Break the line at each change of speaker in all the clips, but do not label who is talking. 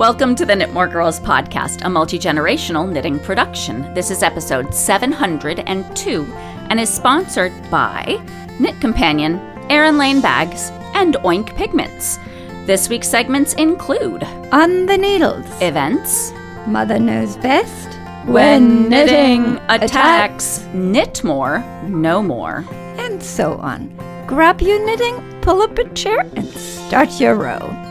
Welcome to the Knitmore Girls podcast, a multi generational knitting production. This is episode 702 and is sponsored by Knit Companion, Erin Lane Bags, and Oink Pigments. This week's segments include
On the needles.
events,
Mother knows best.
When Knitting Attacks, attacks, knit more, no more.
And so on. Grab your knitting, pull up a chair, and start your row.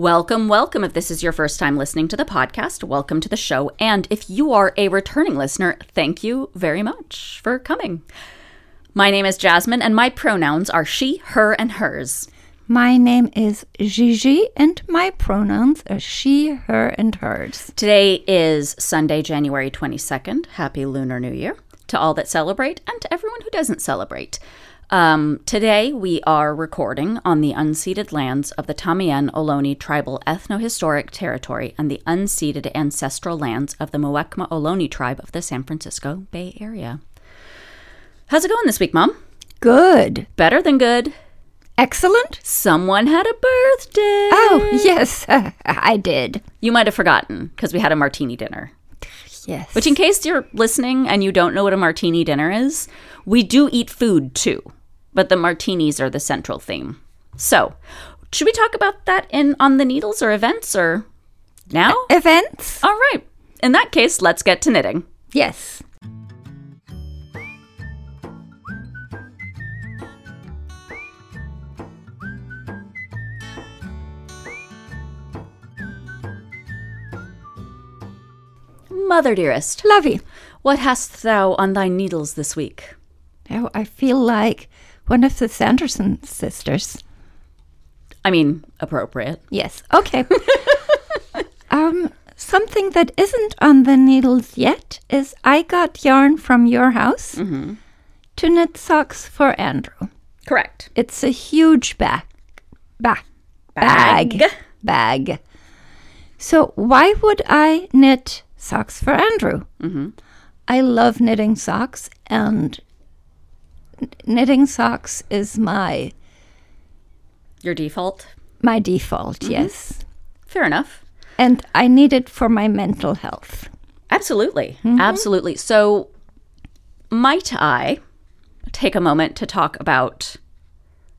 Welcome, welcome. If this is your first time listening to the podcast, welcome to the show. And if you are a returning listener, thank you very much for coming. My name is Jasmine, and my pronouns are she, her, and hers.
My name is Gigi, and my pronouns are she, her, and hers.
Today is Sunday, January 22nd. Happy Lunar New Year to all that celebrate and to everyone who doesn't celebrate. Um, today, we are recording on the unceded lands of the Tamiyan Ohlone Tribal Ethnohistoric Territory and the unceded ancestral lands of the Muwekma Ohlone tribe of the San Francisco Bay Area. How's it going this week, Mom?
Good.
Better than good.
Excellent.
Someone had a birthday.
Oh, yes, I did.
You might have forgotten because we had a martini dinner.
Yes.
Which, in case you're listening and you don't know what a martini dinner is, we do eat food too, but the martinis are the central theme. So, should we talk about that in on the needles or events or now?
Events?
All right. In that case, let's get to knitting.
Yes.
Mother dearest,
Lovey.
what hast thou on thy needles this week?
Oh, I feel like one of the Sanderson sisters.
I mean, appropriate.
Yes. Okay. um, something that isn't on the needles yet is I got yarn from your house to knit socks for Andrew.
Correct.
It's a huge bag. Ba-
Bag.
bag. Bag. So why would I knit socks for Andrew? Mm-hmm. I love knitting socks, and knitting socks is my
Your default?
my default. Mm-hmm. Yes,
Fair enough.
and I need it for my mental health.
Absolutely. Mm-hmm. Absolutely. So, might I take a moment to talk about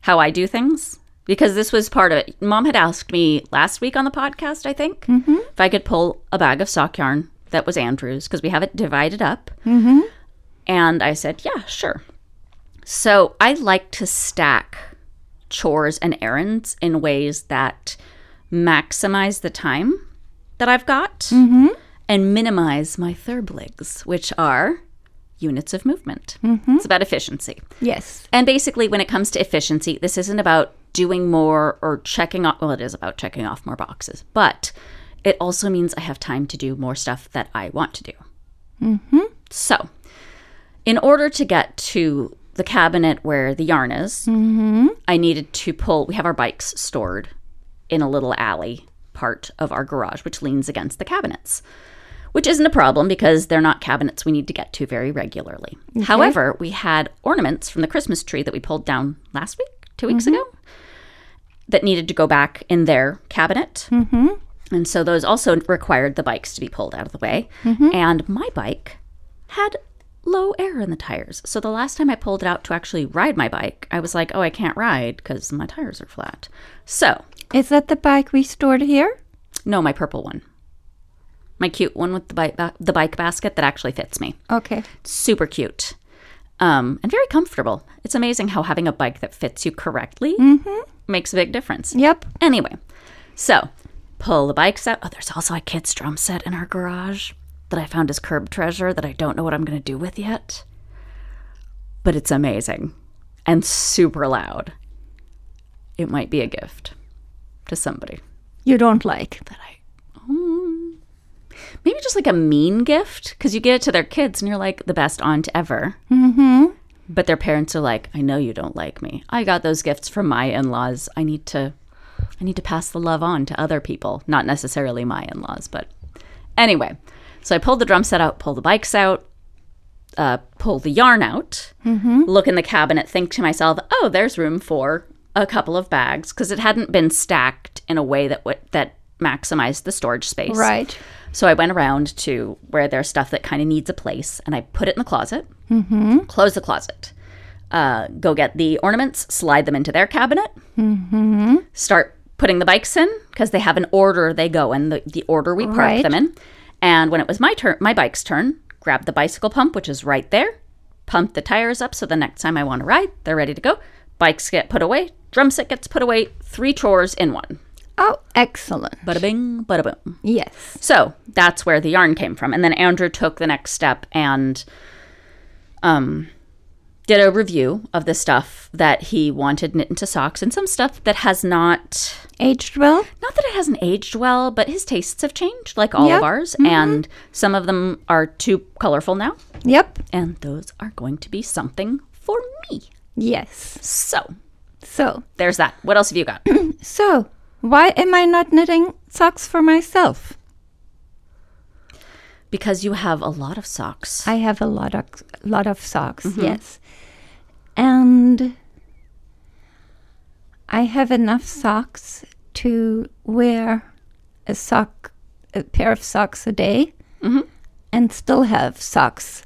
how I do things? Because this was part of it. Mom had asked me last week on the podcast, I think, mm-hmm. if I could pull a bag of sock yarn that was Andrew's because we have it divided up. And I said, yeah, sure. So I like to stack chores and errands in ways that maximize the time that I've got and minimize my therbligs, which are units of movement. It's about efficiency.
Yes.
And basically, when it comes to efficiency, this isn't about doing more or checking off. Well, it is about checking off more boxes, but it also means I have time to do more stuff that I want to do. Mm-hmm. So, in order to get to the cabinet where the yarn is, mm-hmm. I needed to pull. We have our bikes stored in a little alley part of our garage, which leans against the cabinets which isn't a problem because they're not cabinets we need to get to very regularly. However, we had ornaments from the Christmas tree that we pulled down last week, two weeks mm-hmm. ago, that needed to go back in their cabinet. Mm-hmm. And so those also required the bikes to be pulled out of the way. Mm-hmm. And my bike had low air in the tires. So the last time I pulled it out to actually ride my bike, I was like, oh, I can't ride because my tires are flat. So,
Is that the bike we stored here?
no, my purple one. My cute one with the bike, ba- the bike basket that actually fits me.
Okay.
super cute um, and very comfortable. It's amazing how having a bike that fits you correctly makes a big difference.
Yep.
Anyway, so pull the bikes out. Oh, there's also a kid's drum set in our garage that I found as curb treasure that I don't know what I'm going to do with yet. But it's amazing and super loud. It might be a gift to somebody
You don't like.
that I. Mm, maybe just like a mean gift because you get it to their kids and you're like the best aunt ever. Mm-hmm. But their parents are like, I know you don't like me. I got those gifts from my in-laws. I need to, I need to pass the love on to other people, not necessarily my in-laws, but anyway. So I pulled the drum set out, pull the bikes out, uh, pull the yarn out, look in the cabinet, think to myself, oh, there's room for a couple of bags because it hadn't been stacked in a way that w- that maximized the storage space.
Right.
So I went around to where there's stuff that kind of needs a place, and I put it in the closet. Mm-hmm. Close the closet. Uh, go get the ornaments, slide them into their cabinet. Mm-hmm. Start putting the bikes in because they have an order they go in, the, the order we park
Right.
them in. And when it was my turn, my bike's turn, grab the bicycle pump, which is right there, pump the tires up so the next time I want to ride, they're ready to go. Bikes get put away, drum set gets put away, three chores in one.
Oh, excellent.
Bada bing, bada boom.
Yes.
So that's where the yarn came from. And then Andrew took the next step and um, did a review of the stuff that he wanted knit into socks and some stuff that has not,
Aged well?
not that it hasn't aged well, but his tastes have changed, like all
Yep.
of ours. Mm-hmm. And some of them are too colorful now.
Yep.
And those are going to be something for me.
Yes.
So
So,
there's that. What else have you got?
so why am I not knitting socks for myself?
Because you have a lot of socks.
I have a lot of lot of socks, mm-hmm. yes. And I have enough socks to wear a sock a pair of socks a day mm-hmm. and still have socks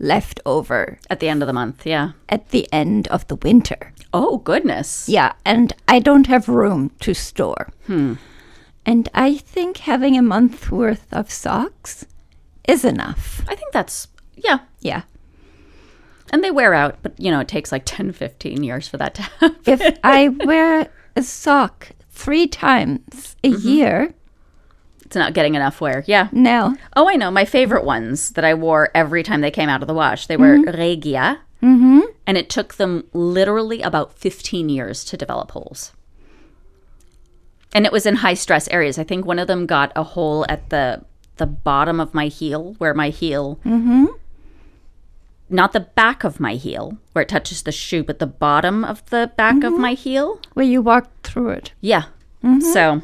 left over
At the end of the month, yeah.
at the end of the winter.
Oh, goodness.
Yeah, and I don't have room to store. Hmm. And I think having a month worth of socks is enough.
I think that's, yeah.
Yeah.
And they wear out, but you know, it takes like 10, 15 years for that to happen.
If I wear a sock three times a year,
It's not getting enough wear. Yeah.
no.
Oh, I know. My favorite ones that I wore every time they came out of the wash, they were Regia. Mm-hmm. And it took them literally about 15 years to develop holes. And it was in high stress areas. I think one of them got a hole at the the bottom of my heel, where my heel, mm-hmm. not the back of my heel, where it touches the shoe, but the bottom of the back of mm-hmm. my heel.
Where you walked through it.
Yeah. Mm-hmm. So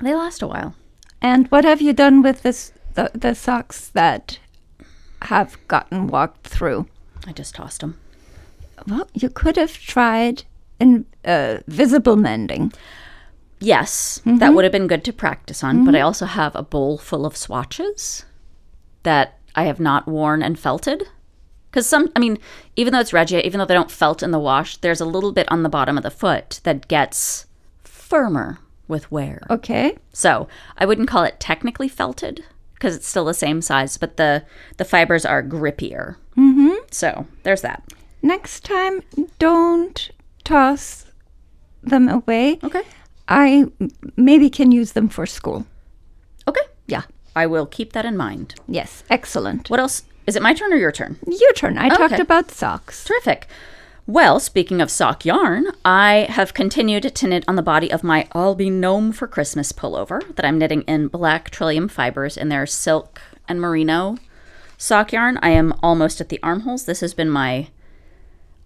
they last a while.
And what have you done with this the, the socks that have gotten walked through?
I just tossed them.
Well, you could have tried in uh, visible mending.
Yes, that would have been good to practice on, but I also have a bowl full of swatches that I have not worn and felted. Because some, I mean, even though it's Regia, even though they don't felt in the wash, there's a little bit on the bottom of the foot that gets firmer with wear.
Okay.
So I wouldn't call it technically felted because it's still the same size, but the the fibers are grippier. Mm-hmm. So there's that.
Next time, don't toss them away.
Okay.
I maybe can use them for school.
Okay.
Yeah.
I will keep that in mind.
Yes. Excellent.
What else? Is it my turn or your turn?
Your turn. I talked about socks.
Terrific. Well, speaking of sock yarn, I have continued to knit on the body of my I'll Be Gnome for Christmas pullover that I'm knitting in black trillium fibers in their silk and merino sock yarn. I am almost at the armholes. This has been my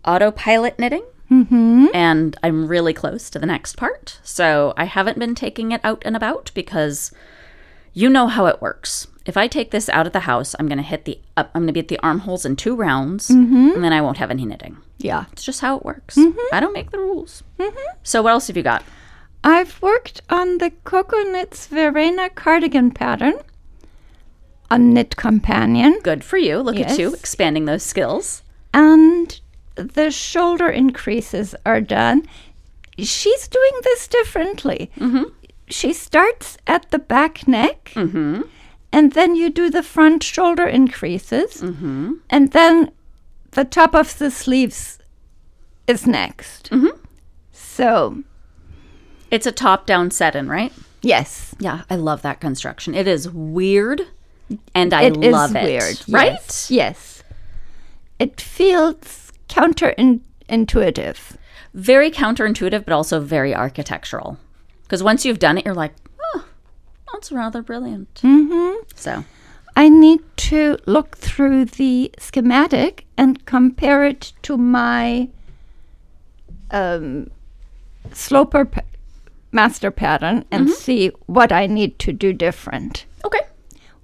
autopilot knitting. Mm-hmm. And I'm really close to the next part. So I haven't been taking it out and about because you know how it works. If I take this out of the house, I'm going to hit the up, I'm going to be at the armholes in two rounds, mm-hmm. and then I won't have any knitting.
Yeah.
It's just how it works. Mm-hmm. I don't make the rules. Mm-hmm. So what else have you got?
I've worked on the Coco Knits Verena cardigan pattern a Knit Companion,
Good for you. Look at you expanding those skills.
and the shoulder increases are done. She's doing this differently. Mm-hmm. She starts at the back neck, mm-hmm. and then you do the front shoulder increases, mm-hmm. and then the top of the sleeves is next. So,
It's a top-down set-in, right?
yes.
Yeah, I love that construction. It is weird, and I
It is
love it.
weird,
right?
Yes. yes. It feels counterintuitive.
Very counterintuitive, but also very architectural. Because once you've done it, you're like, oh, that's rather brilliant. Mm-hmm. So
I need to look through the schematic and compare it to my um, sloper pa- master pattern and see what I need to do different.
okay,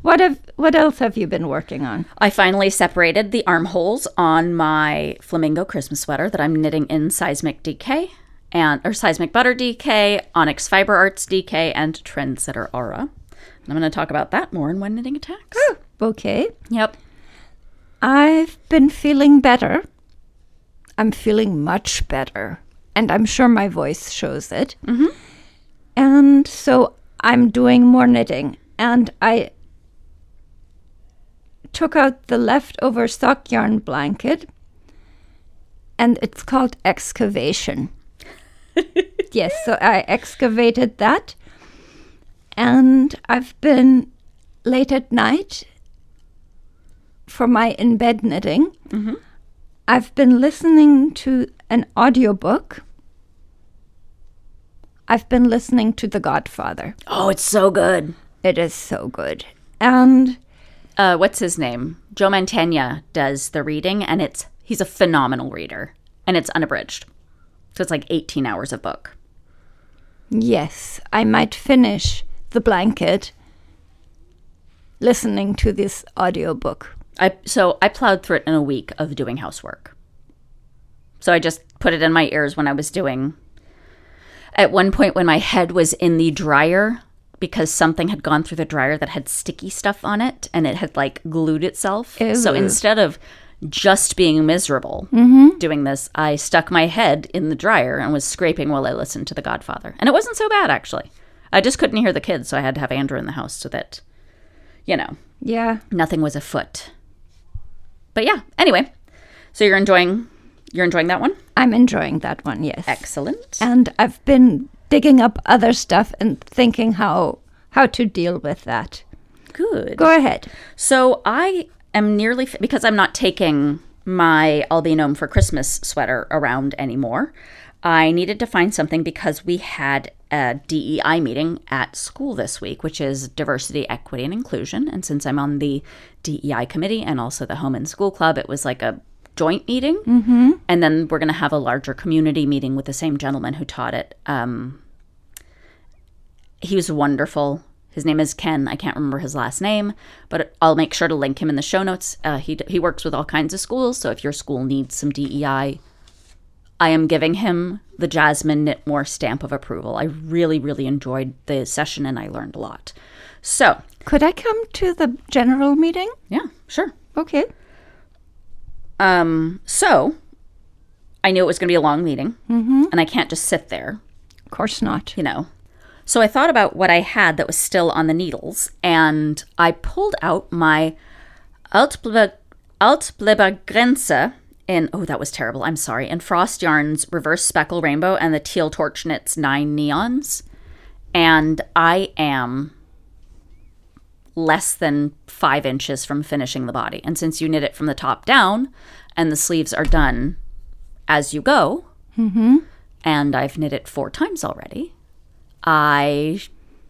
What have what else have you been working on?
I finally separated the armholes on my flamingo Christmas sweater that I'm knitting in Seismic DK and or Seismic Butter DK, Onyx Fiber Arts DK, and Trendsetter Aura. And I'm going to talk about that more in When Knitting Attacks.
Okay.
Yep.
I've been feeling better. I'm feeling much better. And I'm sure my voice shows it. Mm-hmm. And so I'm doing more knitting. And I took out the leftover sock yarn blanket. And it's called excavation. yes, so I excavated that. And I've been late at night for my in bed knitting. Mm-hmm. I've been listening to an audiobook. I've been listening to The Godfather.
Oh, it's so good.
It is so good. And
Uh, what's his name? Joe Mantegna does the reading, and it's he's a phenomenal reader, and it's unabridged. So it's like 18 hours of book.
yes, I might finish The Blanket listening to this audiobook.
I so I plowed through it in a week of doing housework. So I just put it in my ears when I was doing. At one point, when my head was in the dryer, because something had gone through the dryer that had sticky stuff on it, and it had like glued itself. So instead of just being miserable mm-hmm. doing this, I stuck my head in the dryer and was scraping while I listened to The Godfather, and it wasn't so bad actually. I just couldn't hear the kids, so I had to have Andrew in the house so that, you know,
Yeah.
nothing was afoot. But yeah, anyway, so you're enjoying you're enjoying that one?
I'm enjoying that one, yes.
Excellent.
and I've been digging up other stuff and thinking how how to deal with that.
Good.
Go ahead.
So I am nearly fi- because I'm not taking my I'll Be Gnome for Christmas sweater around anymore. I needed to find something because we had a DEI meeting at school this week, which is diversity, equity, and inclusion. And since I'm on the DEI committee and also the home and school club, it was like a joint meeting. Mm-hmm. And then we're going to have a larger community meeting with the same gentleman who taught it. Um, he was wonderful. His name is Ken. I can't remember his last name, but I'll make sure to link him in the show notes. Uh, he he works with all kinds of schools, so if your school needs some DEI, I am giving him the Jasmine Knitmore stamp of approval. I really really enjoyed the session and I learned a lot. So
Could I come to the general meeting?
yeah, sure.
Okay.
Um, so I knew it was going to be a long meeting, and I can't just sit there
Of course not.
you know. So I thought about what I had that was still on the needles, and I pulled out my Altbleba Grenze in, oh, that was terrible. I'm sorry. In Frost Yarns Reverse Speckle Rainbow and the Teal Torch Knits Nine Neons. And I am less than five inches from finishing the body. And since you knit it from the top down and the sleeves are done as you go, mm-hmm. and I've knit it four times already, I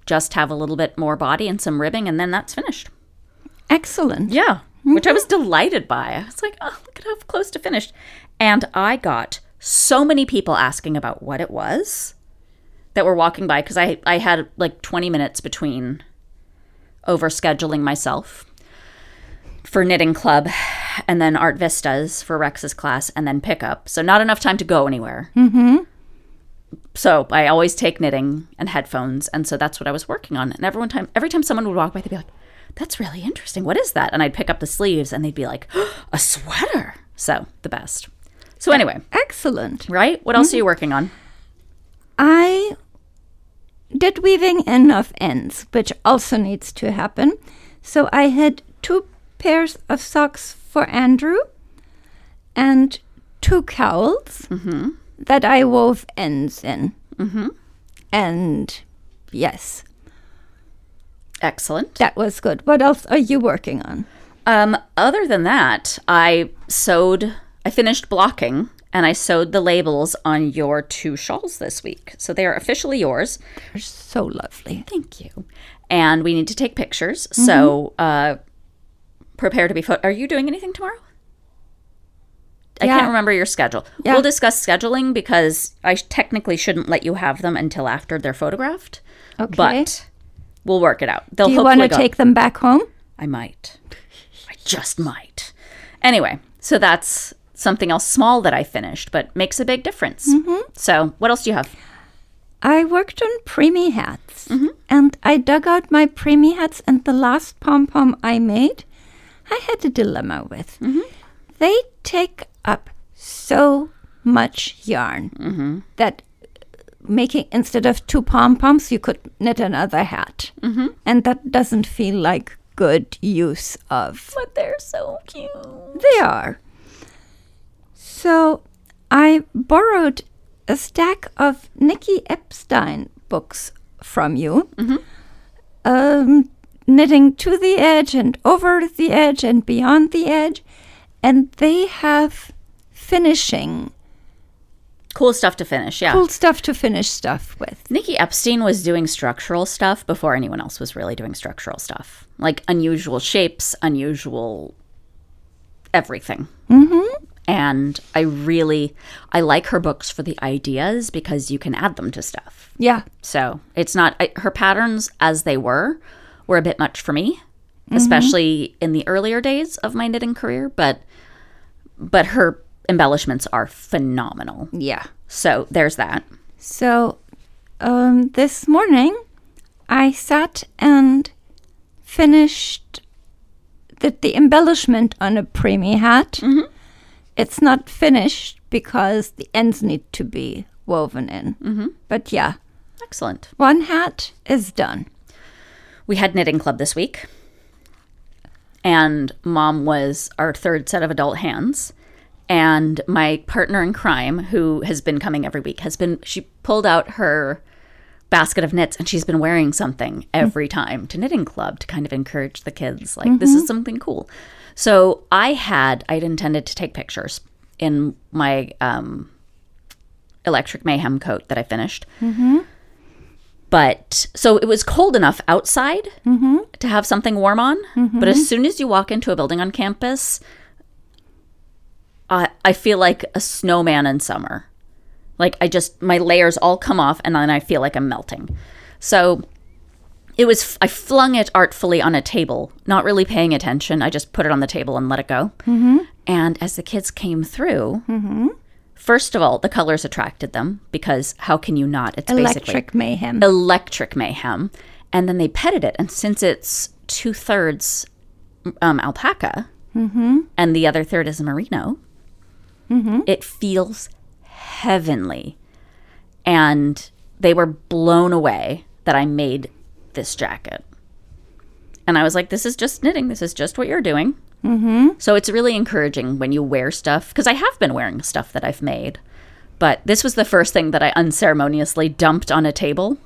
just have a little bit more body and some ribbing, and then that's finished.
Excellent.
Yeah. Mm-hmm. Which I was delighted by. I was like, oh, look at how close to finished. And I got so many people asking about what it was that were walking by because I, I had like 20 minutes between over scheduling myself for knitting club and then art vistas for rex's class and then pickup so not enough time to go anywhere mm-hmm. so I always take knitting and headphones, and so that's what I was working on. And everyone time, every time someone would walk by, they'd be like, "That's really interesting. What is that?" And I'd pick up the sleeves, and they'd be like, "A sweater." So the best. So anyway,
Excellent.
right? What else are mm-hmm. you working on?
I did weaving in of ends, which also needs to happen. So I had two pairs of socks for Andrew and two cowls that I wove ends in. Mm-hmm. And yes,
Excellent.
that was good. What else are you working on?
Um, other than that, I sewed. I finished blocking, and I sewed the labels on your two shawls this week. So they are officially yours.
They're so lovely.
Thank you. And we need to take pictures. So uh, prepare to be photo. Are you doing anything tomorrow? I
Yeah.
can't remember your schedule.
Yeah.
We'll discuss scheduling because I technically shouldn't let you have them until after they're photographed.
Okay.
But we'll work it out. They'll
Do you want to take them back home?
I might. I just might. Anyway, so that's something else small that I finished, but makes a big difference. Mm-hmm. So, what else do you have?
I worked on preemie hats, mm-hmm. and I dug out my preemie hats, and the last pom pom I made, I had a dilemma with. Mm-hmm. They take up so much yarn that making instead of two pom poms, you could knit another hat, and that doesn't feel like good use of
But they're so cute.
they are. So I borrowed a stack of Nicky Epstein books from you. Um, knitting to the edge and over the edge and beyond the edge. And they have finishing,
Cool stuff to finish, yeah.
cool stuff to finish stuff with.
Nicky Epstein was doing structural stuff before anyone else was really doing structural stuff. Like unusual shapes, unusual everything. Mm-hmm. And I really, I like her books for the ideas because you can add them to stuff.
Yeah.
So it's not, I, her patterns as they were, were a bit much for me, especially in the earlier days of my knitting career. But, but her embellishments are phenomenal.
Yeah.
So there's that.
So um, this morning, I sat and finished the, the embellishment on a preemie hat. It's not finished because the ends need to be woven in. Mm-hmm. But yeah,
Excellent.
one hat is done.
we had knitting club this week and mom was our third set of adult hands and my partner in crime who has been coming every week has been she pulled out her basket of knits and she's been wearing something every time to knitting club to kind of encourage the kids like this is something cool so i had i'd intended to take pictures in my um, electric mayhem coat that i finished mm-hmm. but so it was cold enough outside mm-hmm. to have something warm on. Mm-hmm. But as soon as you walk into a building on campus, I I feel like a snowman in summer. Like I just my layers all come off, and then I feel like I'm melting. So it was I flung it artfully on a table, not really paying attention. I just put it on the table and let it go. Mm-hmm. And as the kids came through. Mm-hmm. First of all, the colors attracted them because how can you not? It's basically
Electric mayhem.
electric mayhem. And then they petted it. And since it's two thirds um, alpaca mm-hmm. and the other third is merino, it feels heavenly. And they were blown away that I made this jacket. And I was like, this is just knitting. This is just what you're doing. Mm-hmm. So it's really encouraging when you wear stuff, because I have been wearing stuff that I've made. But this was the first thing that I unceremoniously dumped on a table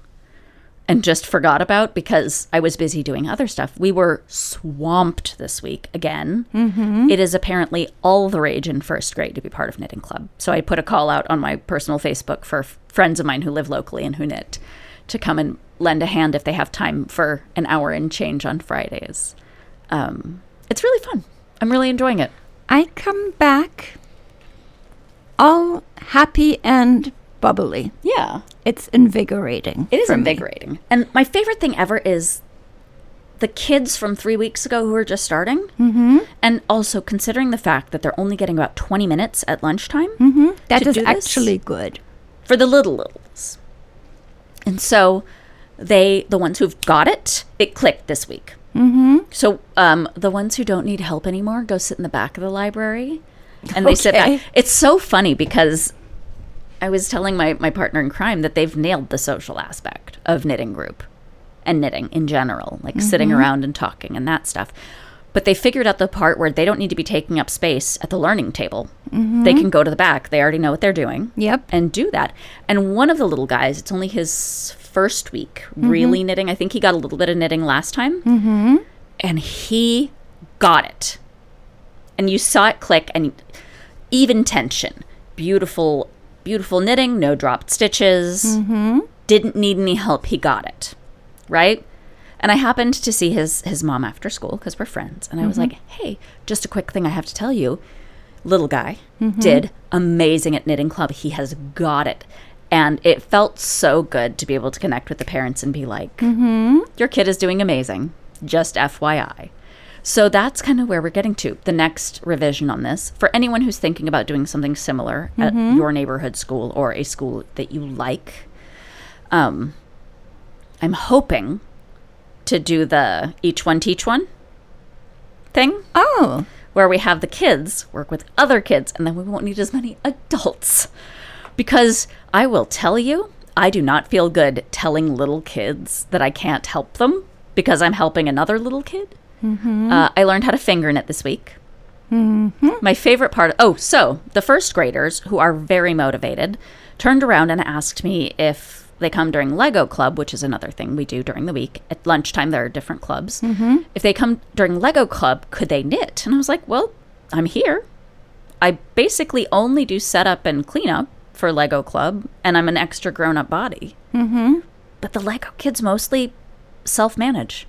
and just forgot about because I was busy doing other stuff. We were swamped this week again. Mm-hmm. is apparently all the rage in first grade to be part of Knitting Club. So I put a call out on my personal Facebook for f- friends of mine who live locally and who knit to come and lend a hand if they have time for an hour and change on Fridays. Um, it's really fun. I'm really enjoying it.
I come back all happy and bubbly.
Yeah.
It's invigorating.
It is
for me.
invigorating. And my favorite thing ever is the kids from three weeks ago who are just starting. Mm-hmm. And also considering the fact that they're only getting about 20 minutes at lunchtime
Mm-hmm. That is actually good.
for the little littles. And so they, the ones who've got it, it clicked this week. Mm-hmm. So um, the ones who don't need help anymore go sit in the back of the library and they sit back. It's so funny because I was telling my, my partner in crime that they've nailed the social aspect of knitting group and knitting in general, like sitting around and talking and that stuff. But they figured out the part where they don't need to be taking up space at the learning table. They can go to the back. They already know what they're doing
Yep.
and do that. And one of the little guys, it's only his first week really knitting. I think he got a little bit of knitting last time. Mm-hmm. And he got it. And you saw it click and even tension. Beautiful, beautiful knitting, no dropped stitches. Mm-hmm. Didn't need any help. He got it. Right? And I happened to see his his mom after school because we're friends. And I was like, hey, just a quick thing I have to tell you little guy did amazing at knitting club he has got it and it felt so good to be able to connect with the parents and be like your kid is doing amazing. Just fyi So that's kind of where we're getting to. The next revision on this, for anyone who's thinking about doing something similar at your neighborhood school or a school that you like, um, I'm hoping to do the each one teach one thing.
Oh,
where we have the kids work with other kids and then we won't need as many adults. Because I will tell you, I do not feel good telling little kids that I can't help them because I'm helping another little kid. Mm-hmm. Uh, I learned how to finger knit this week. Mm-hmm. My favorite part. Oh, so the first graders, who are very motivated, turned around and asked me if they come during Lego Club, which is another thing we do during the week. At lunchtime, there are different clubs. Mm-hmm. If they come during Lego Club, could they knit? And I was like, well, I'm here. I basically only do setup and cleanup for Lego Club, and I'm an extra grown up body. Mm-hmm. But the Lego kids mostly self manage.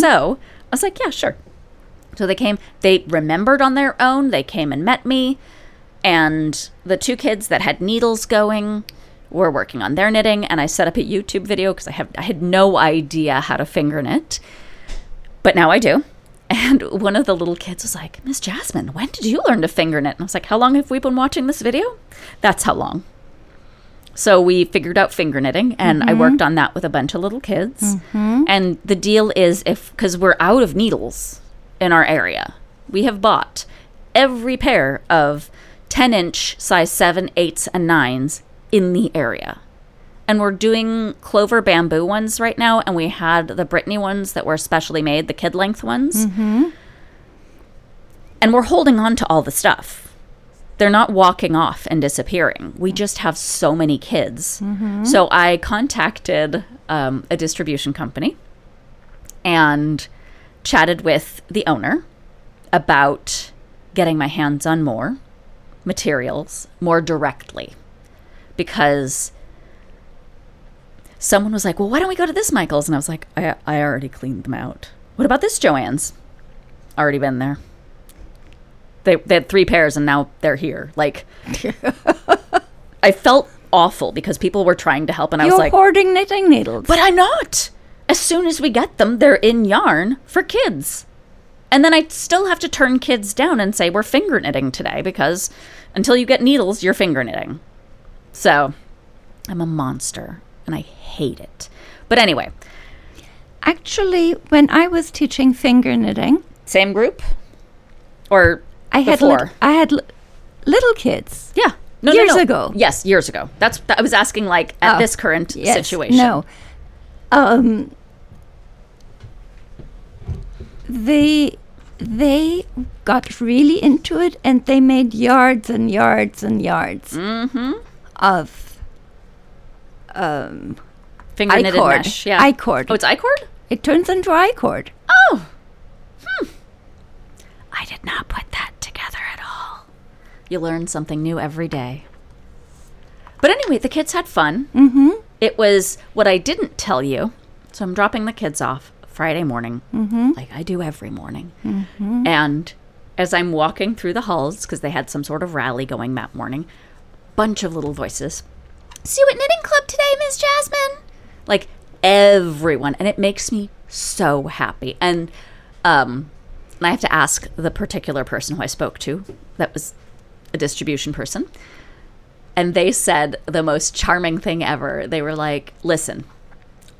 So I was like, yeah, sure. So they came, they remembered on their own, they came and met me, and the two kids that had needles going were working on their knitting, and I set up a YouTube video because I have I had no idea how to finger knit. But now I do. And one of the little kids was like, Miss Jasmine, when did you learn to finger knit? And I was like, How long have we been watching this video? That's how long. So we figured out finger knitting, and I mm-hmm. worked on that with a bunch of little kids. Mm-hmm. And the deal is if, because we're out of needles in our area, we have bought every pair of 10 inch size 7, 8s, and 9s in the area. And we're doing clover bamboo ones right now, and we had the Brittany ones that were specially made, the kid length ones. And we're holding on to all the stuff. They're not walking off and disappearing. We just have so many kids. So I contacted um, a distribution company and chatted with the owner about getting my hands on more materials more directly because someone was like, Well, why don't we go to this Michael's? And I was like, I, I already cleaned them out. What about this Joann's? Already been there. They, they had three pairs and now they're here. Like, I felt awful because people were trying to help and I
you're
was like,
hoarding knitting needles.
but I'm not. As soon as we get them, they're in yarn for kids. And then I still have to turn kids down and say, we're finger knitting today because until you get needles, you're finger knitting. So I'm a monster and I hate it. But anyway,
Actually, when I was teaching finger knitting,
same group? Or
I had
before?
lit- I had li- little kids.
yeah. No, no,
Years
no.
ago.
Yes, years ago. That's I was asking like at
Oh,
this current
Yes,
situation.
No. Um they they got really into it and they made yards and yards and yards
Mm-hmm.
of um
Finger knitted
I-cord.
mesh. Yeah.
I-cord.
Oh, it's I cord?
it turns into I cord.
Oh. Hmm. I did not put that together at all. You learn something new every day. But anyway, the kids had fun.
Mm-hmm.
It was what I didn't tell you. So I'm dropping the kids off Friday morning,
Mm-hmm.
like I do every morning. And as I'm walking through the halls, because they had some sort of rally going that morning, bunch of little voices. See you at knitting club today, Miss Jasmine. Like everyone, and it makes me so happy. And um, and I have to ask the particular person who I spoke to. That was a distribution person. And they said the most charming thing ever. They were like, listen,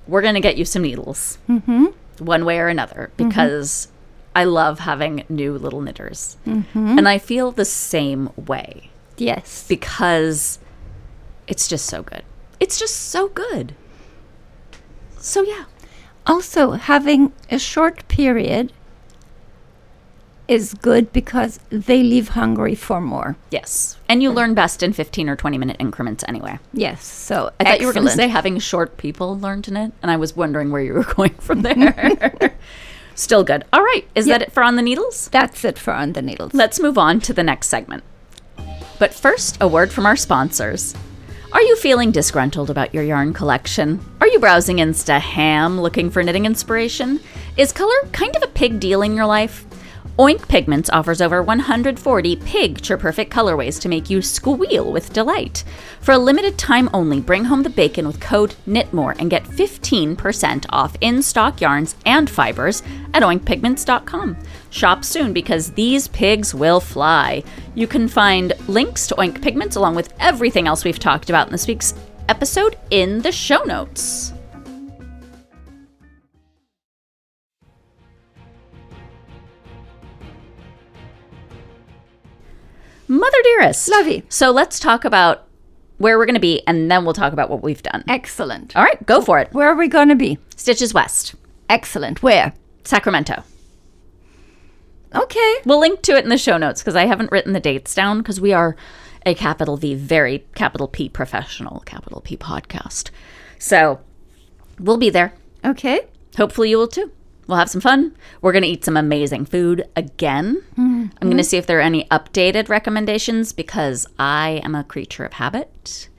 we're going to get you some needles mm-hmm. one way or another mm-hmm. because I love having new little knitters. Mm-hmm. And I feel the same way
Yes.
because it's just so good. It's just so good. So, yeah.
Also, having a short period is good because they leave hungry for more.
Yes. And you learn best in 15 or 20 minute increments anyway.
Yes. So
I thought you were going to say having short people learned in it. and I was wondering where you were going from there. Still good. All right. Is
Yep.
that it for On the Needles?
That's it for on the needles.
Let's move on to the next segment. But first, a word from our sponsors. Are you feeling disgruntled about your yarn collection? Are you browsing Insta Ham looking for knitting inspiration? Is color kind of a pig deal in your life? Oink Pigments offers over 140 picture perfect colorways to make you squeal with delight. For a limited time only, bring home the bacon with code KNITMORE and get 15% off in stock yarns and fibers at oinkpigments.com. Shop soon because these pigs will fly. You can find links to Oink Pigments along with everything else we've talked about in this week's episode in the show notes. Mother dearest.
Lovey.
So let's talk about where we're going to be and then we'll talk about what we've done.
Excellent.
All right, go for it.
Where are we going to be?
Stitches West,
Excellent. Where?
Sacramento.
Okay.
We'll link to it in the show notes because I haven't written the dates down because we are a capital V, very capital P professional, capital P podcast. So we'll be there.
Okay.
Hopefully, you will too. We'll have some fun. We're going to eat some amazing food again. I'm going to mm-hmm. see if there are any updated recommendations because I am a creature of habit.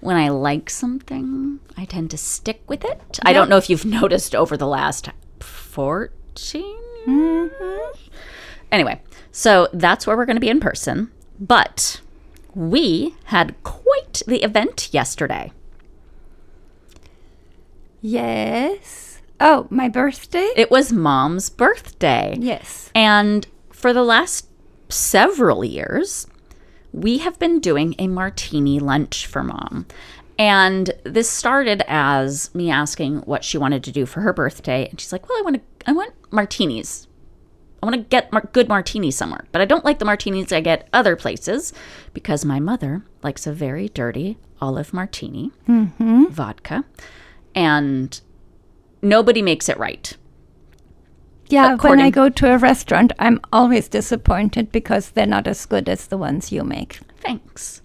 When I like something, I tend to stick with it. I don't know if you've noticed over the last 14 Mm-hmm. Anyway, so that's where we're going to be in person. But we had quite the event yesterday.
Yes. Oh, my birthday?
It was mom's birthday.
yes.
And for the last several years, we have been doing a martini lunch for mom. And this started as me asking what she wanted to do for her birthday, and she's like, "Well, I want to I want martinis. I want to get mar- good martinis somewhere, but I don't like the martinis I get other places because my mother likes a very dirty olive martini, mm-hmm. vodka, and nobody makes it right.
Yeah, when I go to a restaurant, I'm always disappointed because they're not as good as the ones you make.
Thanks.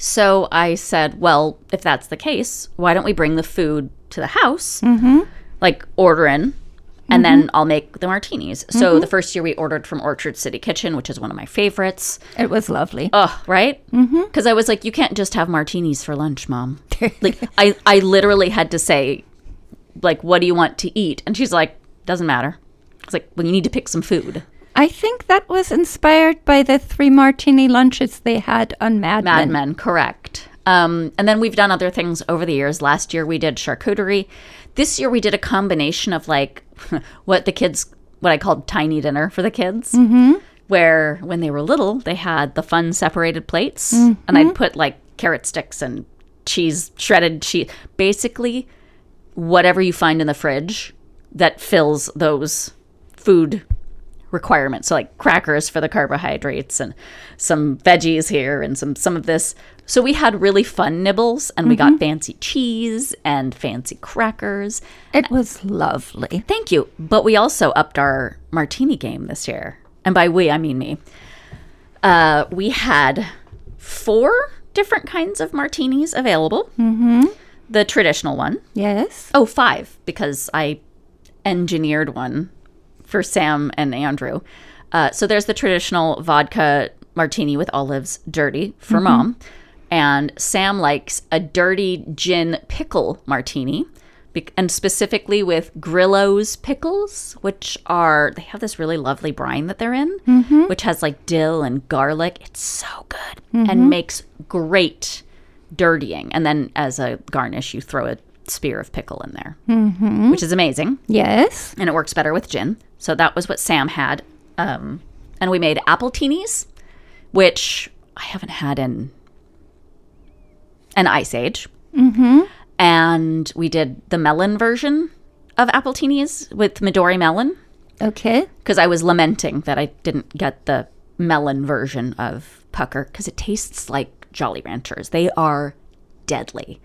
So I said, well, if that's the case, why don't we bring the food to the house? Mm-hmm. Like order in, and then mm-hmm. I'll make the martinis. So the mm-hmm. first year we ordered from Orchard City Kitchen, which is one of my favorites.
It was lovely.
Oh, right? Mm-hmm. Because I was like, you can't just have martinis for lunch, mom. like I, I literally had to say, like, what do you want to eat? And she's like, doesn't matter. It's like, well, you need to pick some food.
I think that was inspired by the three martini lunches they had on Mad,
Mad
Men.
Men, correct. Um, and then we've done other things over the years. Last year we did charcuterie. This year we did a combination of like what the kids, what I called tiny dinner for the kids, mm-hmm. where when they were little they had the fun separated plates, and I'd put like carrot sticks and cheese, shredded cheese, basically whatever you find in the fridge that fills those food requirements. So like crackers for the carbohydrates and some veggies here and some some of this. So we had really fun nibbles and we got fancy cheese and fancy crackers.
It was lovely.
Thank you. But we also upped our martini game this year. And by we I mean me. Uh, we had four different kinds of martinis available. Mm-hmm. The traditional one.
Yes.
Oh, five, because I engineered one for Sam and Andrew. Uh, so there's the traditional vodka martini with olives, dirty for mm-hmm. mom. And Sam likes a dirty gin pickle martini, and specifically with Grillo's pickles, which are, they have this really lovely brine that they're in, mm-hmm. which has like dill and garlic. It's so good and mm-hmm. makes great dirtying. And then as a garnish, you throw a spear of pickle in there, which is amazing.
Yes.
And it works better with gin. So that was what Sam had. Um, and we made apple teenies, which I haven't had in an ice age. Mm-hmm. And we did the melon version of apple teenies with Midori melon
Okay.
because I was lamenting that I didn't get the melon version of Pucker because it tastes like Jolly Ranchers. They are deadly.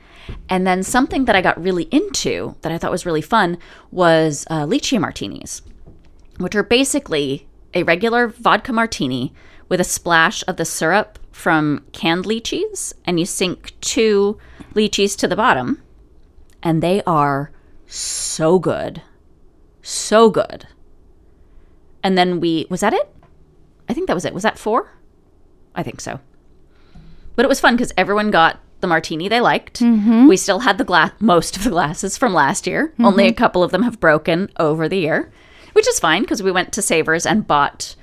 And then something that I got really into that I thought was really fun was uh, lychee martinis, which are basically a regular vodka martini with a splash of the syrup from canned lychees, and you sink two lychees to the bottom, and they are so good. So good. And then we was that it? I think that was it. Was that four? I think so. But it was fun because everyone got the martini they liked. Mm-hmm. We still had the glass, most of the glasses from last year. Only mm-hmm. a couple of them have broken over the year. Which is fine because we went to Savers and bought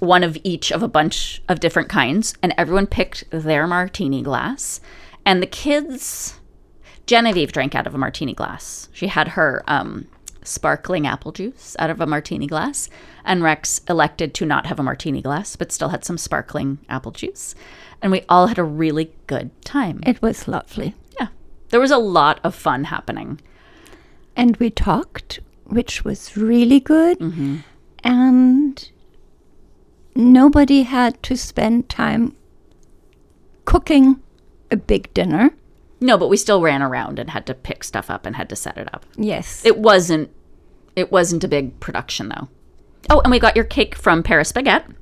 one of each of a bunch of different kinds, and everyone picked their martini glass. And the kids, Genevieve drank out of a martini glass. She had her um, sparkling apple juice out of a martini glass, and Rex elected to not have a martini glass, but still had some sparkling apple juice. And we all had a really good time.
It was lovely.
Yeah. There was a lot of fun happening.
And we talked, which was really good. And nobody had to spend time cooking a big dinner.
No, but we still ran around and had to pick stuff up and had to set it up.
Yes.
It wasn't it wasn't a big production though. Oh, and we got your cake from Paris Baguette.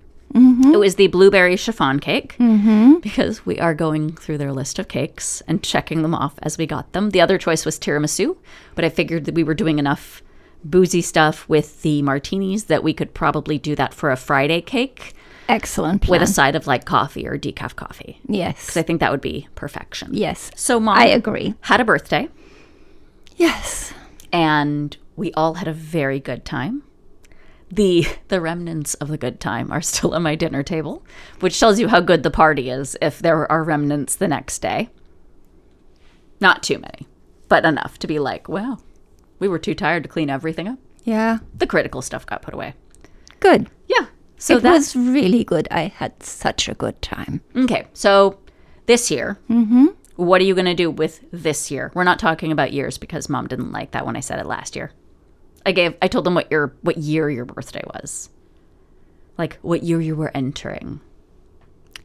It was the blueberry chiffon cake mm-hmm. because we are going through their list of cakes and checking them off as we got them. The other choice was tiramisu, but I figured that we were doing enough boozy stuff with the martinis that we could probably do that for a Friday cake
Excellent plan.
with a side of like coffee or decaf coffee.
yes.
Because I think that would be perfection.
Yes.
So mom
I agree.
had a birthday
Yes.
and we all had a very good time. The the remnants of the good time are still on my dinner table, which tells you how good the party is if there are remnants the next day. Not too many, but enough to be like, well, we were too tired to clean everything up.
Yeah.
The critical stuff got put away.
Good.
Yeah. So
it
that's
was really good. I had such a good time.
okay. So this year, mm-hmm. what are you going to do with this year? We're not talking about years because mom didn't like that when I said it last year. I gave I told them what your what year your birthday was. Like what year you were entering.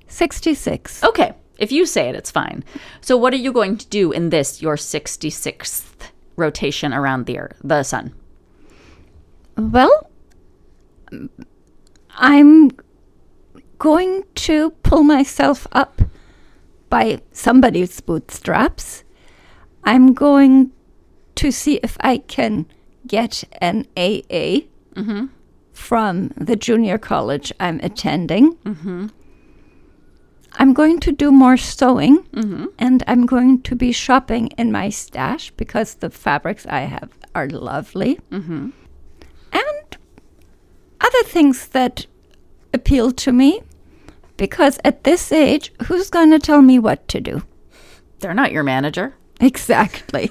66.
Okay. If you say it, it's fine. So what are you going to do in this your 66th rotation around the earth, the sun?
Well, I'm going to pull myself up by somebody's bootstraps. I'm going to see if I can get an AA mm-hmm. from the junior college I'm attending. Mm-hmm. I'm going to do more sewing mm-hmm. and I'm going to be shopping in my stash because the fabrics I have are lovely. Mm-hmm. And other things that appeal to me because at this age, who's going to tell me what to do?
They're not your manager.
Exactly.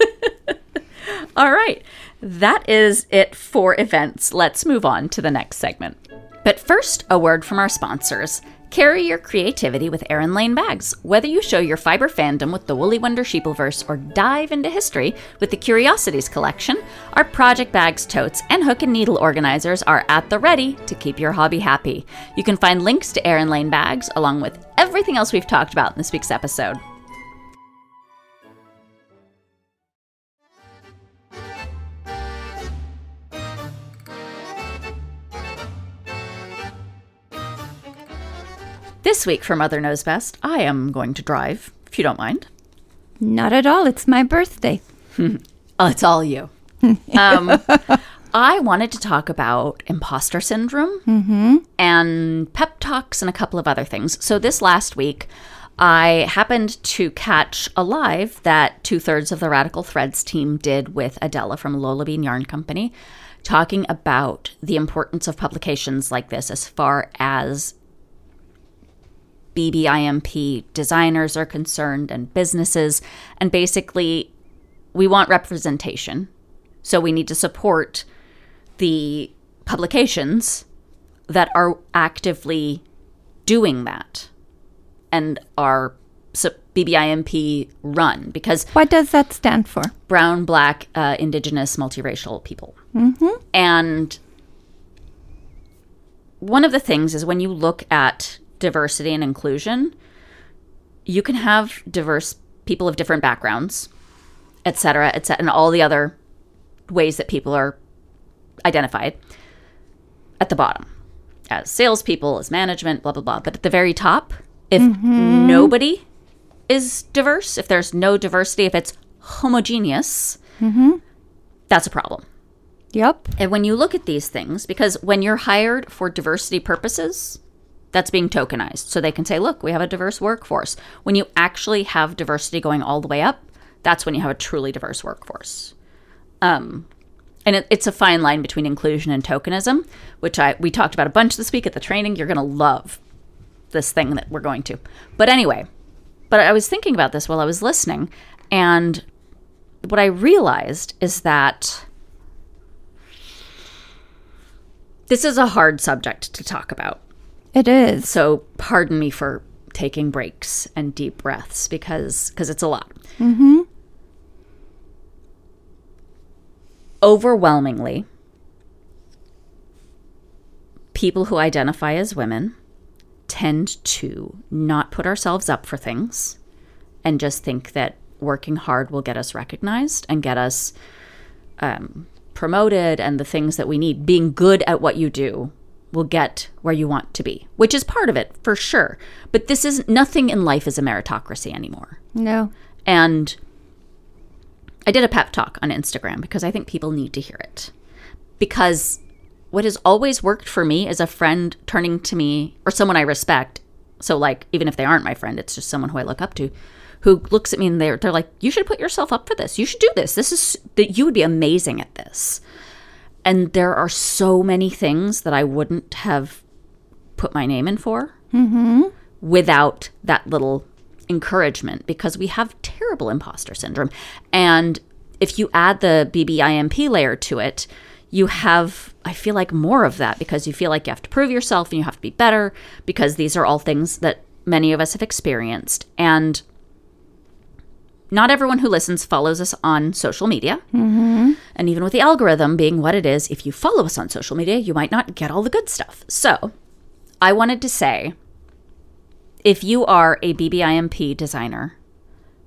All right. That is it for events. Let's move on to the next segment. But first, a word from our sponsors. Carry your creativity with Erin Lane bags. Whether you show your fiber fandom with the Woolly Wonder Sheepleverse or dive into history with the Curiosities collection, our project bags, totes, and hook and needle organizers are at the ready to keep your hobby happy. You can find links to Erin Lane bags along with everything else we've talked about in this week's episode. This week for Mother Knows Best, I am going to drive, if you don't mind.
Not at all. It's my birthday.
Oh, it's all you. um, I wanted to talk about imposter syndrome and pep talks and a couple of other things. So, this last week, I happened to catch a live that two thirds of the Radical Threads team did with Adela from Lola Bean Yarn Company, talking about the importance of publications like this as far as BBIMP designers are concerned and businesses. And basically, we want representation. So we need to support the publications that are actively doing that and are BBIMP run because
What does that stand for?
brown, black, uh, indigenous, multiracial people. Mm-hmm. And one of the things is when you look at diversity and inclusion, you can have diverse people of different backgrounds, et cetera, et cetera, and all the other ways that people are identified at the bottom as salespeople, as management, blah, blah, blah. But at the very top, if mm-hmm. nobody is diverse, if there's no diversity, if it's homogeneous, mm-hmm. that's a problem.
Yep.
And when you look at these things, because when you're hired for diversity purposes, that's being tokenized. So they can say, look, we have a diverse workforce. When you actually have diversity going all the way up, that's when you have a truly diverse workforce. Um, And it, it's a fine line between inclusion and tokenism, which I we talked about a bunch this week at the training. You're going to love this thing that we're going to. But anyway, but I was thinking about this while I was listening, and what I realized is that this is a hard subject to talk about.
It is.
So pardon me for taking breaks and deep breaths because because it's a lot. Mm-hmm. Overwhelmingly, people who identify as women tend to not put ourselves up for things and just think that working hard will get us recognized and get us um, promoted and the things that we need. Being good at what you do will get where you want to be, which is part of it for sure. But this is nothing in life is a meritocracy anymore.
No.
And I did a pep talk on Instagram because I think people need to hear it. Because what has always worked for me is a friend turning to me or someone I respect. So, like, even if they aren't my friend, it's just someone who I look up to who looks at me and they're, they're like, You should put yourself up for this. You should do this. This is that you would be amazing at this. And there are so many things that I wouldn't have put my name in for mm-hmm. without that little encouragement because we have terrible imposter syndrome. And if you add the BBIMP layer to it, you have, I feel like, more of that because you feel like you have to prove yourself and you have to be better because these are all things that many of us have experienced. And not everyone who listens follows us on social media. Mm-hmm. And even with the algorithm being what it is, if you follow us on social media, you might not get all the good stuff. So I wanted to say if you are a BBIMP designer,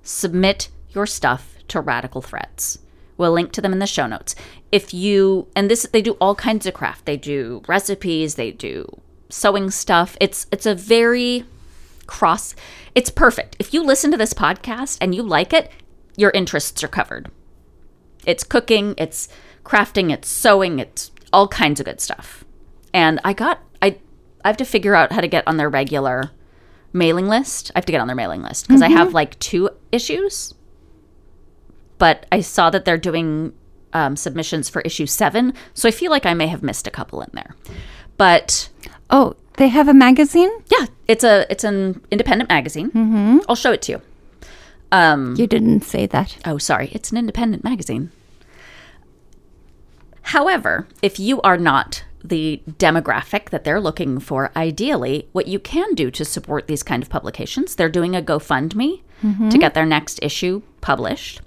submit your stuff to Radical Threads. We'll link to them in the show notes. If you and this they do all kinds of craft. They do recipes, they do sewing stuff. It's it's a very cross it's perfect. If you listen to this podcast and you like it, your interests are covered. It's cooking, it's crafting, it's sewing, it's all kinds of good stuff. And I got I I have to figure out how to get on their regular mailing list. I have to get on their mailing list because I have like two issues. But I saw that they're doing um, submissions for issue seven, so I feel like I may have missed a couple in there. But
Oh, they have a magazine?
yeah, it's a it's an independent magazine. Mm-hmm. I'll show it to you. Um,
You didn't say that.
Oh, sorry. It's an independent magazine. However, if you are not the demographic that they're looking for, ideally, what you can do to support these kind of publications, they're doing a GoFundMe to get their next issue published.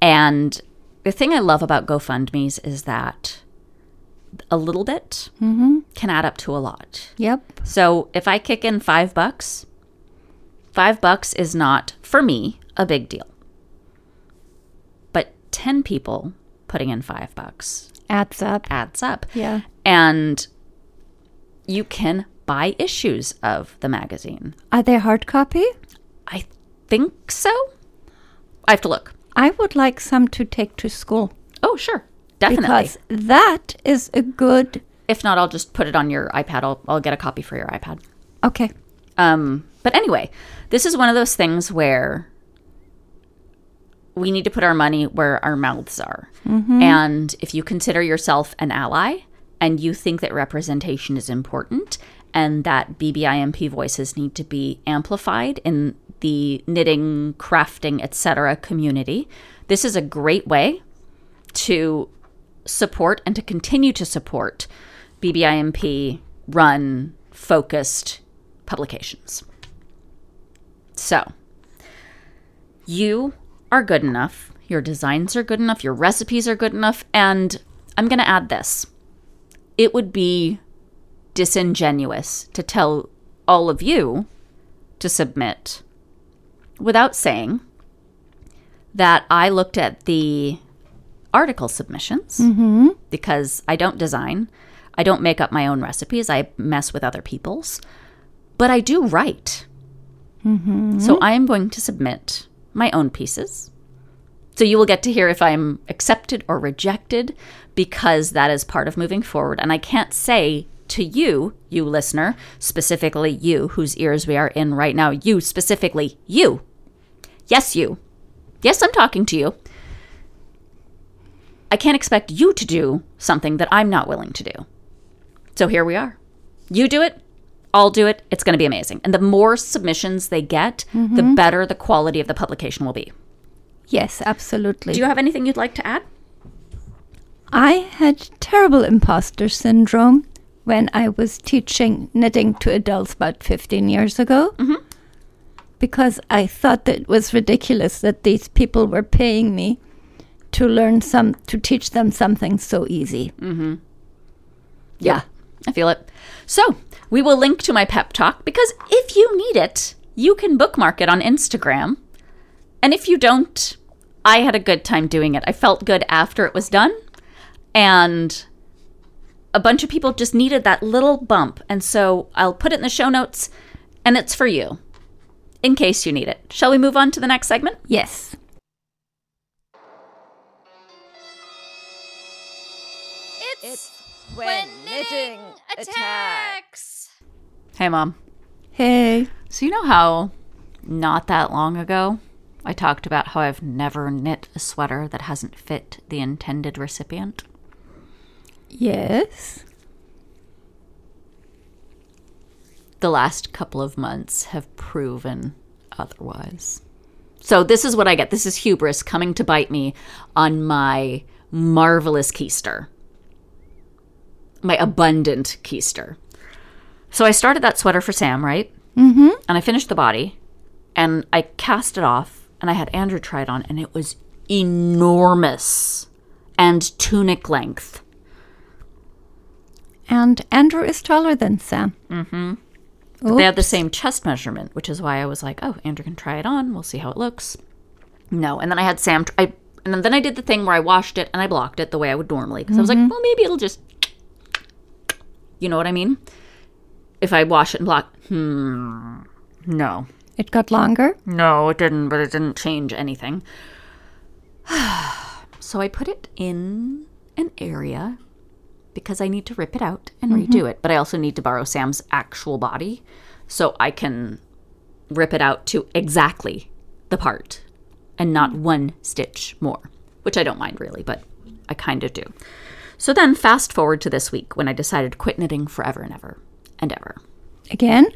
And the thing I love about GoFundMe's is that a little bit mm-hmm. can add up to a lot.
Yep.
So if I kick in five bucks, five bucks is not, for me, a big deal. But 10 people putting in five bucks
Adds up.
adds up.
Yeah.
And you can buy issues of the magazine.
Are they hard copy?
I think so. I have to look.
I would like some to take to school
Oh, sure. Definitely.
because that is a good.
if not, I'll just put it on your iPad. I'll, I'll get a copy for your iPad.
Okay.
Um, but anyway, this is one of those things where we need to put our money where our mouths are. And if you consider yourself an ally and you think that representation is important and that BBIMP voices need to be amplified in the knitting, crafting, etc. community, this is a great way to support and to continue to support BBIMP run focused publications. So, you are good enough, your designs are good enough, your recipes are good enough, and I'm going to add this. It would be disingenuous to tell all of you to submit without saying that I looked at the article submissions mm-hmm. because I don't design. I don't make up my own recipes. I mess with other people's. But I do write. Mm-hmm. So I am going to submit my own pieces. So you will get to hear if I'm accepted or rejected because that is part of moving forward. And I can't say to you, you listener, specifically you, whose ears we are in right now, you specifically, you. Yes, you. Yes, I'm talking to you. I can't expect you to do something that I'm not willing to do. So here we are. You do it, I'll do it. It's going to be amazing. And the more submissions they get, the mm-hmm. better the quality of the publication will be.
Yes, absolutely.
Do you have anything you'd like to add?
I had terrible imposter syndrome when I was teaching knitting to adults about 15 years ago. Mm-hmm. Because I thought that it was ridiculous that these people were paying me to learn some, to teach them something so easy. Mm-hmm.
Yeah, I feel it. So, we will link to my pep talk because if you need it, you can bookmark it on Instagram. And if you don't, I had a good time doing it. I felt good after it was done. And a bunch of people just needed that little bump. And so I'll put it in the show notes and it's for you in case you need it. Shall we move on to the next segment?
Yes.
It's, when knitting attacks.
Hey, Mom.
Hey.
So, you know how not that long ago I talked about how I've never knit a sweater that hasn't fit the intended recipient?
Yes.
The last couple of months have proven otherwise. So, this is what I get. This is hubris coming to bite me on my marvelous keister, my abundant keister. So, I started that sweater for Sam, right? Mm-hmm. And I finished the body and I cast it off and I had Andrew try it on and it was enormous and tunic length.
And Andrew is taller than Sam.
They have the same chest measurement, which is why I was like, oh, Andrew can try it on. We'll see how it looks. No. And then I had Sam, tr- I, and then I did the thing where I washed it and I blocked it the way I would normally. Because I was like, well, maybe it'll just, you know what I mean? If I wash it and block, hmm, no.
It got longer.
No, it didn't, but it didn't change anything. so I put it in an area because I need to rip it out and redo it. But I also need to borrow Sam's actual body so I can rip it out to exactly the part and not one stitch more, which I don't mind really, but I kind of do. So then fast forward to this week when I decided to quit knitting forever and ever and ever.
Again?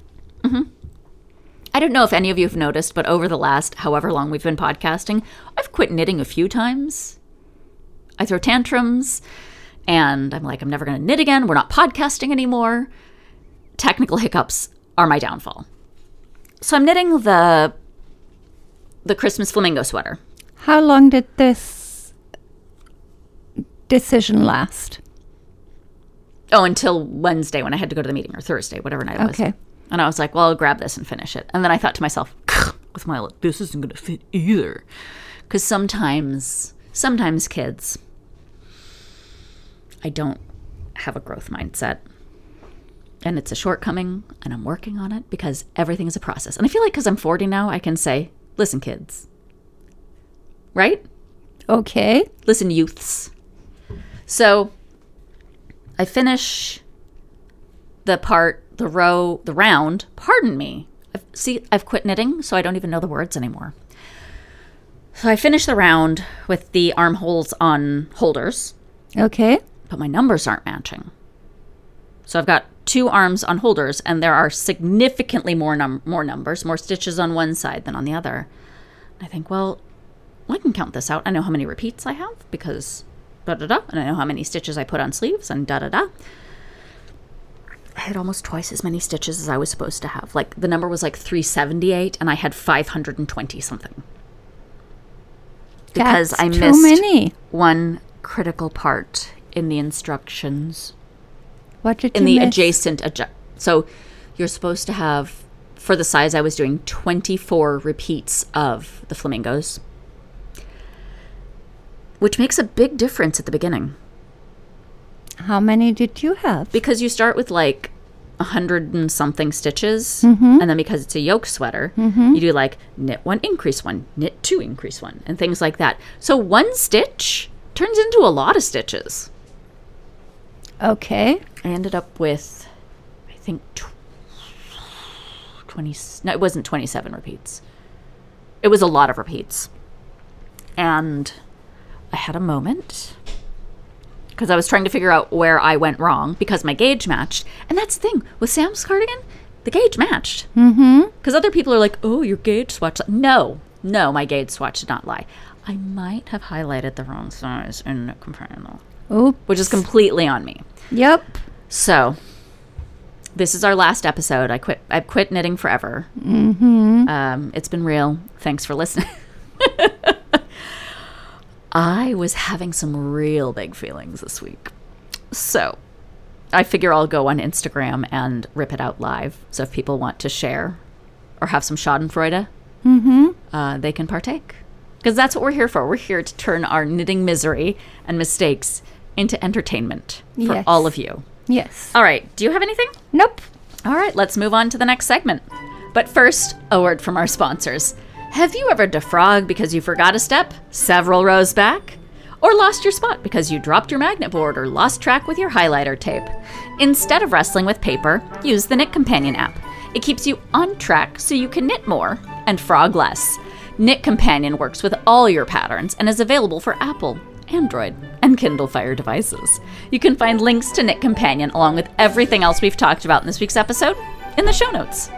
Mm-hmm.
I don't know if any of you have noticed, but over the last however long we've been podcasting, I've quit knitting a few times. I throw tantrums and I'm like, I'm never going to knit again. We're not podcasting anymore. Technical hiccups are my downfall. So I'm knitting the the Christmas flamingo sweater.
How long did this decision last?
Oh, until Wednesday when I had to go to the meeting or Thursday, whatever night it was.
Okay.
And I was like, well, I'll grab this and finish it. And then I thought to myself, with my this isn't going to fit either. Because sometimes, sometimes kids, I don't have a growth mindset. And it's a shortcoming, and I'm working on it because everything is a process. And I feel like because I'm 40 now, I can say, listen, kids. Right?
Okay.
Listen, youths. So I finish the part, the row, the round. Pardon me. I've, see, I've quit knitting, so I don't even know the words anymore. So I finish the round with the armholes on holders,
Okay.
but my numbers aren't matching. So I've got two arms on holders, and there are significantly more num- more numbers, more stitches on one side than on the other. I think, well, I can count this out. I know how many repeats I have because da da da, and I know how many stitches I put on sleeves and da da da. I had almost twice as many stitches as I was supposed to have. Like the number was like 378, and I had 520 something. Because
That's
I missed
many.
one critical part in the instructions
What did
in
you
the
miss?
adjacent adju- so you're supposed to have for the size I was doing 24 repeats of the flamingos which makes a big difference at the beginning
How many did you have?
because you start with like a hundred and something stitches mm-hmm. and then because it's a yoke sweater mm-hmm. you do like knit one increase one knit two increase one and things like that so one stitch turns into a lot of stitches
Okay.
I ended up with, I think, tw- 20. No, it wasn't 27 repeats. It was a lot of repeats. And I had a moment because I was trying to figure out where I went wrong because my gauge matched. And that's the thing with Sam's cardigan, the gauge matched. Mm-hmm. Because other people are like, "Oh, your gauge swatch." No, no, my gauge swatch did not lie. I might have highlighted the wrong size in Knit Companion,
Oop.
which is completely on me.
Yep.
So, this is our last episode. I quit. I quit knitting forever. Mm-hmm. Um, it's been real. Thanks for listening. I was having some real big feelings this week. So, I figure I'll go on Instagram and rip it out live. So, if people want to share or have some Schadenfreude, uh, they can partake. Because that's what we're here for. We're here to turn our knitting misery and mistakes into entertainment for
Yes.
all of you.
Yes.
All right. Do you have anything?
Nope.
All right, let's move on to the next segment. But first, a word from our sponsors. Have you ever defrogged because you forgot a step several rows back? Or lost your spot because you dropped your magnet board or lost track with your highlighter tape? Instead of wrestling with paper, use the Knit Companion app. It keeps you on track so you can knit more and frog less. Knit Companion works with all your patterns and is available for Apple, Android, and Kindle Fire devices. You can find links to Knit Companion along with everything else we've talked about in this week's episode in the show notes.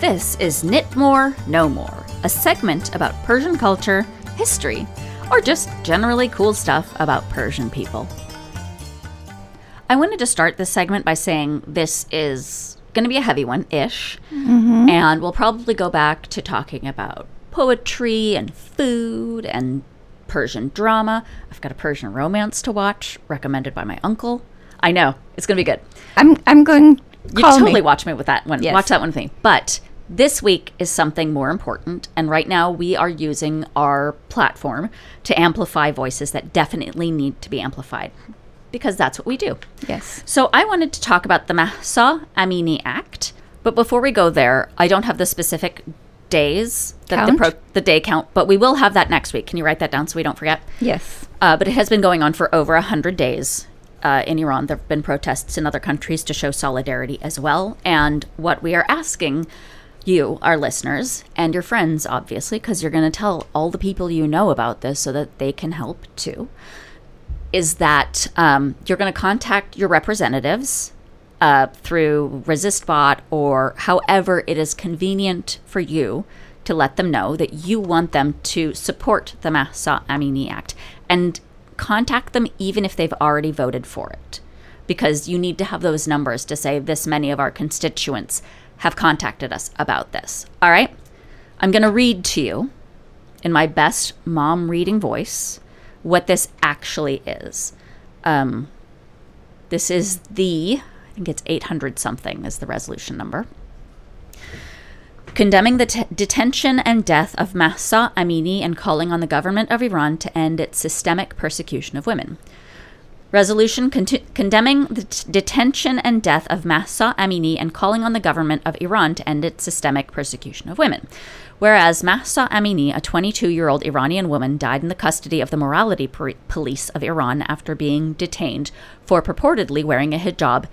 This is Knit More, No More, a segment about Persian culture, history, or just generally cool stuff about Persian people. I wanted to start this segment by saying this is going to be a heavy one ish, mm-hmm. and we'll probably go back to talking about poetry and food and Persian drama. I've got a Persian romance to watch, recommended by my uncle. I know it's going to be good.
I'm I'm going.
You totally
me.
watch me with that one.
Yes.
Watch that one with me. But this week is something more important, and right now we are using our platform to amplify voices that definitely need to be amplified because that's what we do.
Yes.
So I wanted to talk about the Mahsa Amini Act, but before we go there, I don't have the specific days that the pro- the day count, but we will have that next week. Can you write that down so we don't forget?
Yes.
Uh, but it has been going on for over 100 days uh, in Iran. There have been protests in other countries to show solidarity as well. And what we are asking you, our listeners, and your friends, obviously, because you're going to tell all the people you know about this so that they can help too, is that um, you're going to contact your representatives uh, through ResistBot or however it is convenient for you to let them know that you want them to support the Mahsa Amini Act and contact them even if they've already voted for it. Because you need to have those numbers to say this many of our constituents have contacted us about this. All right? I'm going to read to you in my best mom reading voice what this actually is. Um, this is the, I think it's 800 something is the resolution number. Condemning the t- detention and death of Mahsa Amini and calling on the government of Iran to end its systemic persecution of women. Resolution conti- condemning the t- detention and death of Mahsa Amini and calling on the government of Iran to end its systemic persecution of women. Whereas Mahsa Amini, a 22 year old Iranian woman, died in the custody of the morality pr- police of Iran after being detained for purportedly wearing a hijab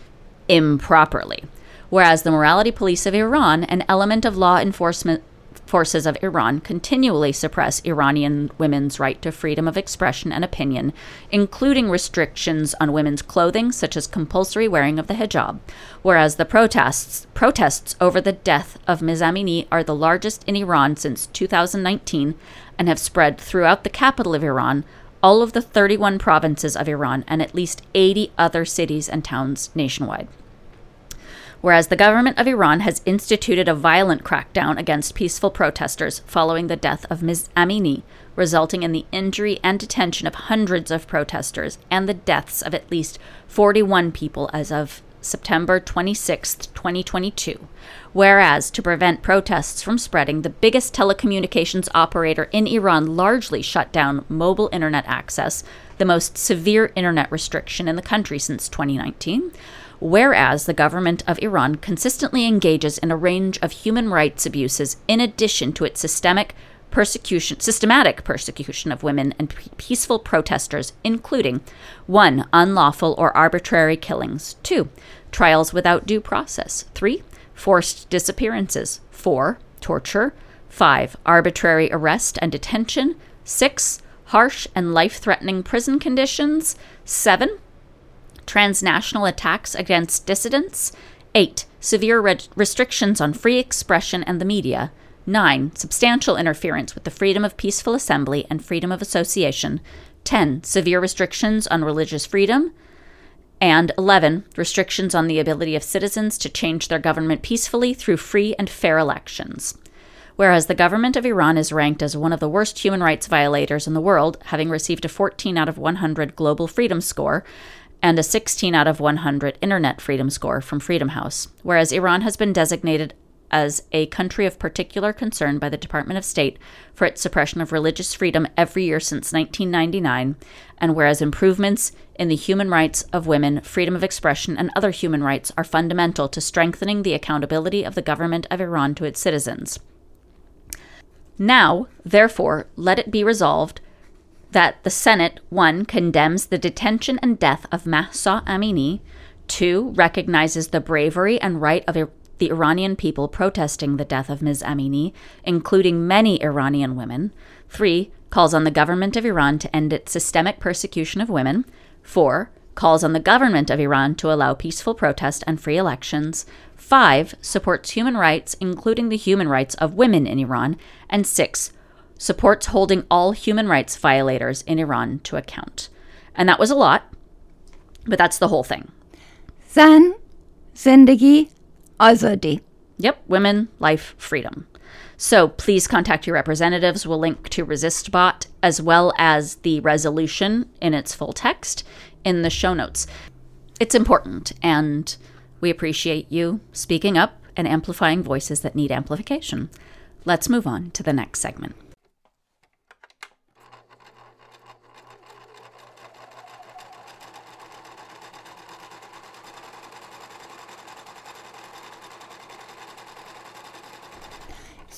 improperly. Whereas the morality police of Iran, an element of law enforcement forces of Iran, continually suppress Iranian women's right to freedom of expression and opinion, including restrictions on women's clothing, such as compulsory wearing of the hijab. Whereas the protests protests over the death of Ms. Amini are the largest in Iran since 2019 and have spread throughout the capital of Iran, all of the 31 provinces of Iran, and at least 80 other cities and towns nationwide whereas the government of Iran has instituted a violent crackdown against peaceful protesters following the death of Ms. Amini, resulting in the injury and detention of hundreds of protesters and the deaths of at least 41 people as of September 26, 2022. Whereas, to prevent protests from spreading, the biggest telecommunications operator in Iran largely shut down mobile internet access, the most severe internet restriction in the country since 2019 whereas the government of Iran consistently engages in a range of human rights abuses in addition to its systemic persecution systematic persecution of women and pe- peaceful protesters including 1 unlawful or arbitrary killings 2 trials without due process 3 forced disappearances 4 torture 5. Arbitrary arrest and detention. 6. Harsh and life threatening prison conditions. 7. Transnational attacks against dissidents. 8. Severe re- restrictions on free expression and the media. 9. Substantial interference with the freedom of peaceful assembly and freedom of association. 10. Severe restrictions on religious freedom. And 11. Restrictions on the ability of citizens to change their government peacefully through free and fair elections. Whereas the government of Iran is ranked as one of the worst human rights violators in the world, having received a 14 out of 100 global freedom score and a 16 out of 100 internet freedom score from Freedom House. Whereas Iran has been designated as a country of particular concern by the Department of State for its suppression of religious freedom every year since 1999, and whereas improvements in the human rights of women, freedom of expression, and other human rights are fundamental to strengthening the accountability of the government of Iran to its citizens. Now, therefore, let it be resolved that the Senate, 1. condemns the detention and death of Mahsa Amini, 2. recognizes the bravery and right of the Iranian people protesting the death of Ms. Amini, including many Iranian women. Three, calls on the government of Iran to end its systemic persecution of women. Four, calls on the government of Iran to allow peaceful protest and free elections. Five, supports human rights, including the human rights of women in Iran. And six, supports holding all human rights violators in Iran to account. And that was a lot, but that's the whole thing.
Zan, Zindagi, Azadi.
Yep, women, life, freedom. So please contact your representatives. We'll link to ResistBot as well as the resolution in its full text in the show notes. It's important, and we appreciate you speaking up and amplifying voices that need amplification. Let's move on to the next segment.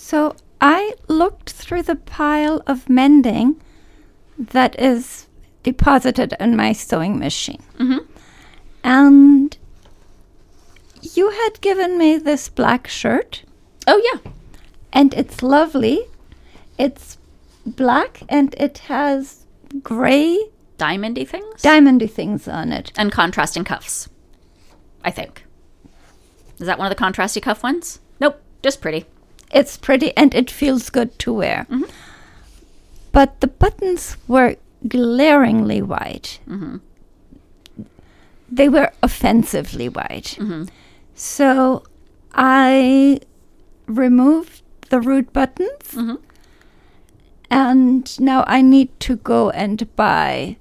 So I looked through the pile of mending that is deposited in my sewing machine.
Mm-hmm.
And you had given me this black shirt,
Oh, yeah.
and it's lovely. It's black and it has gray
Diamondy things?
diamondy things on it.
and contrasting cuffs. I think. Is that one of the contrasty cuff ones? Nope, just pretty.
It's pretty and it feels good to wear.
Mhm.
But the buttons were glaringly white.
Mhm.
They were offensively white.
Mhm.
So I removed the root buttons
Mhm.
and now I need to go and buy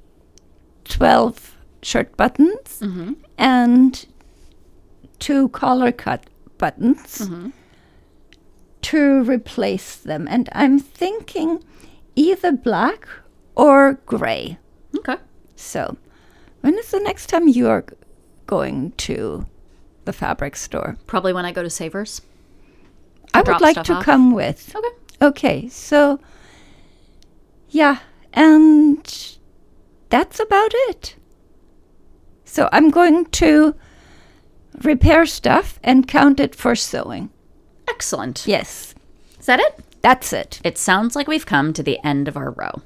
12 shirt buttons
Mhm.
and two collar cut buttons
Mhm.
To replace them. And I'm thinking either black or gray.
Okay.
So, when is the next time you're going to the fabric store?
Probably when I go to Savers.
I would like to
off.
come with.
Okay.
Okay, so yeah, and that's about it. So I'm going to repair stuff and count it for sewing.
Excellent.
Yes,
Is that it?
that's it.
It sounds like we've come to the end of our row.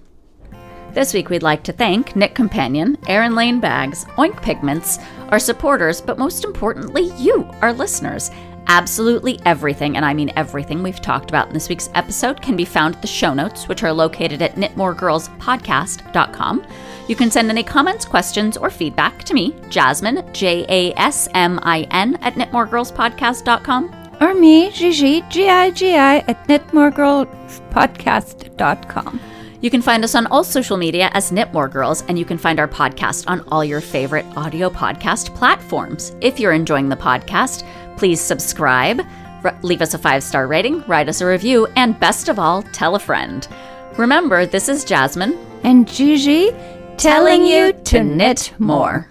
This week, we'd like to thank Knit Companion, Erin Lane Bags, Oink Pigments, our supporters, but most importantly, you, our listeners. Absolutely everything, and I mean everything we've talked about in this week's episode, can be found at the show notes, which are located at knitmoregirlspodcast.com. You can send any comments, questions, or feedback to me, Jasmine, J A S M I N, at knitmoregirlspodcast.com.
Or me, Gigi, G-I-G-I, at knitmoregirlspodcast.com.
You can find us on all social media as Knitmore Girls, and you can find our podcast on all your favorite audio podcast platforms. If you're enjoying the podcast, please subscribe, r- leave us a five star rating, write us a review, and best of all, tell a friend. Remember, this is Jasmine
And Gigi telling you to knit more.